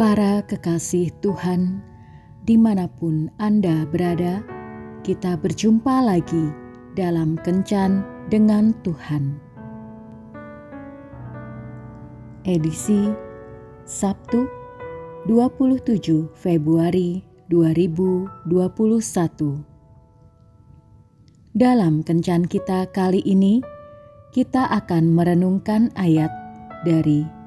Para kekasih Tuhan, di mana pun Anda berada, kita berjumpa lagi dalam Kencan dengan Tuhan. Edisi Sabtu 27 Februari 2021 Dalam Kencan kita kali ini, kita akan merenungkan ayat dari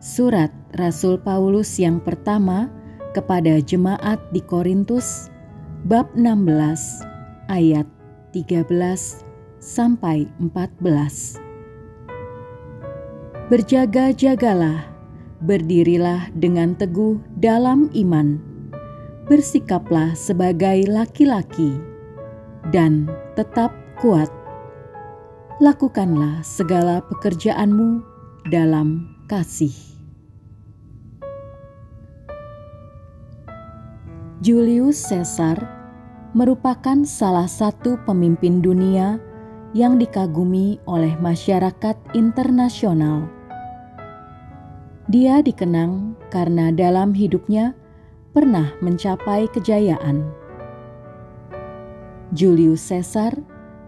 Surat Rasul Paulus yang pertama kepada jemaat di Korintus bab 16 ayat 13 sampai 14. Berjaga-jagalah, berdirilah dengan teguh dalam iman. Bersikaplah sebagai laki-laki dan tetap kuat. Lakukanlah segala pekerjaanmu dalam kasih. Julius Caesar merupakan salah satu pemimpin dunia yang dikagumi oleh masyarakat internasional. Dia dikenang karena dalam hidupnya pernah mencapai kejayaan. Julius Caesar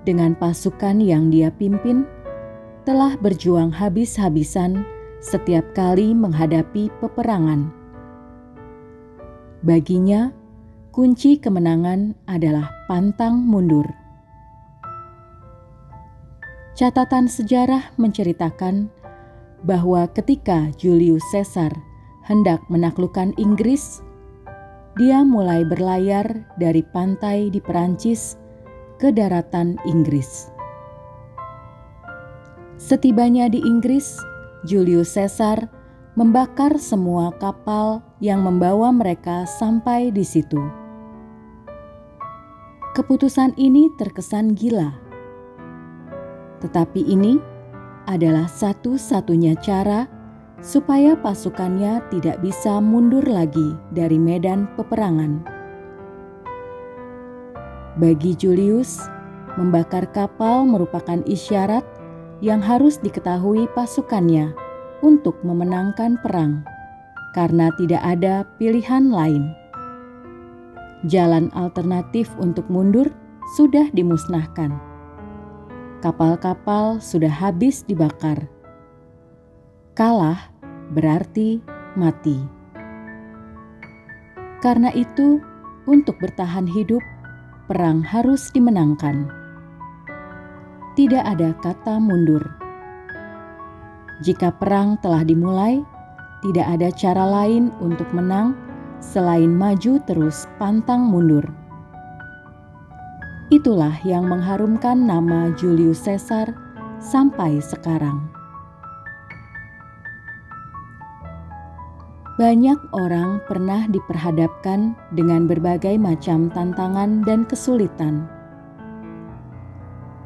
dengan pasukan yang dia pimpin telah berjuang habis-habisan setiap kali menghadapi peperangan. Baginya, kunci kemenangan adalah pantang mundur. Catatan sejarah menceritakan bahwa ketika Julius Caesar hendak menaklukkan Inggris, dia mulai berlayar dari pantai di Perancis ke daratan Inggris. Setibanya di Inggris, Julius Caesar membakar semua kapal yang membawa mereka sampai di situ. Keputusan ini terkesan gila, tetapi ini adalah satu-satunya cara supaya pasukannya tidak bisa mundur lagi dari medan peperangan. Bagi Julius, membakar kapal merupakan isyarat yang harus diketahui pasukannya untuk memenangkan perang, karena tidak ada pilihan lain jalan alternatif untuk mundur sudah dimusnahkan. Kapal-kapal sudah habis dibakar. Kalah berarti mati. Karena itu, untuk bertahan hidup, perang harus dimenangkan. Tidak ada kata mundur. Jika perang telah dimulai, tidak ada cara lain untuk menang selain maju terus pantang mundur. Itulah yang mengharumkan nama Julius Caesar sampai sekarang. Banyak orang pernah diperhadapkan dengan berbagai macam tantangan dan kesulitan.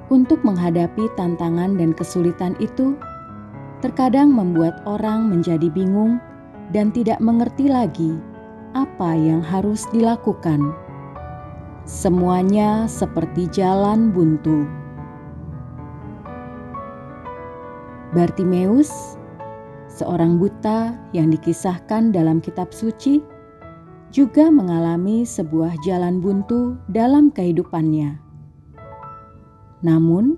Untuk menghadapi tantangan dan kesulitan itu, terkadang membuat orang menjadi bingung dan tidak mengerti lagi apa yang harus dilakukan. Semuanya seperti jalan buntu. Bartimeus, seorang buta yang dikisahkan dalam kitab suci, juga mengalami sebuah jalan buntu dalam kehidupannya. Namun,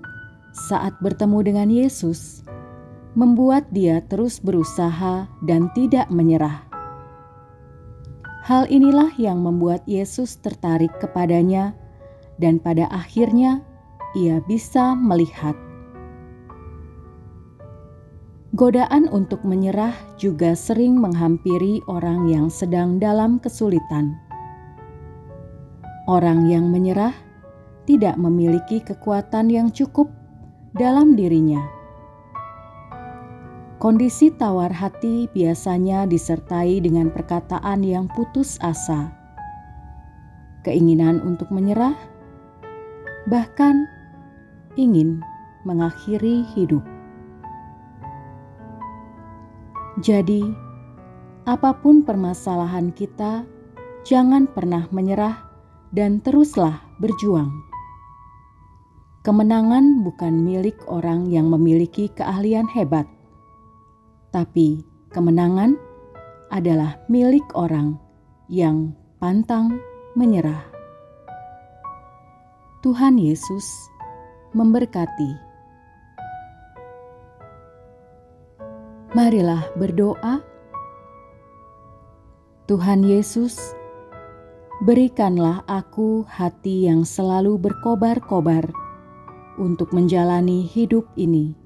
saat bertemu dengan Yesus, membuat dia terus berusaha dan tidak menyerah. Hal inilah yang membuat Yesus tertarik kepadanya, dan pada akhirnya ia bisa melihat. Godaan untuk menyerah juga sering menghampiri orang yang sedang dalam kesulitan. Orang yang menyerah tidak memiliki kekuatan yang cukup dalam dirinya Kondisi tawar hati biasanya disertai dengan perkataan yang putus asa, keinginan untuk menyerah, bahkan ingin mengakhiri hidup. Jadi, apa pun permasalahan kita, jangan pernah menyerah dan teruslah berjuang. Kemenangan bukan milik orang yang memiliki keahlian hebat tapi kemenangan adalah milik orang yang pantang menyerah. Tuhan Yesus memberkati. Marilah berdoa. Tuhan Yesus, berikanlah aku hati yang selalu berkobar-kobar untuk menjalani hidup ini,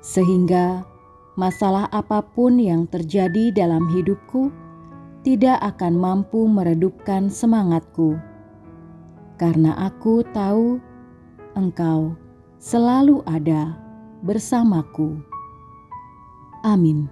sehingga masalah apa pun yang terjadi dalam hidupku tidak akan mampu meredupkan semangatku karena aku tahu Engkau selalu ada bersamaku. Amin.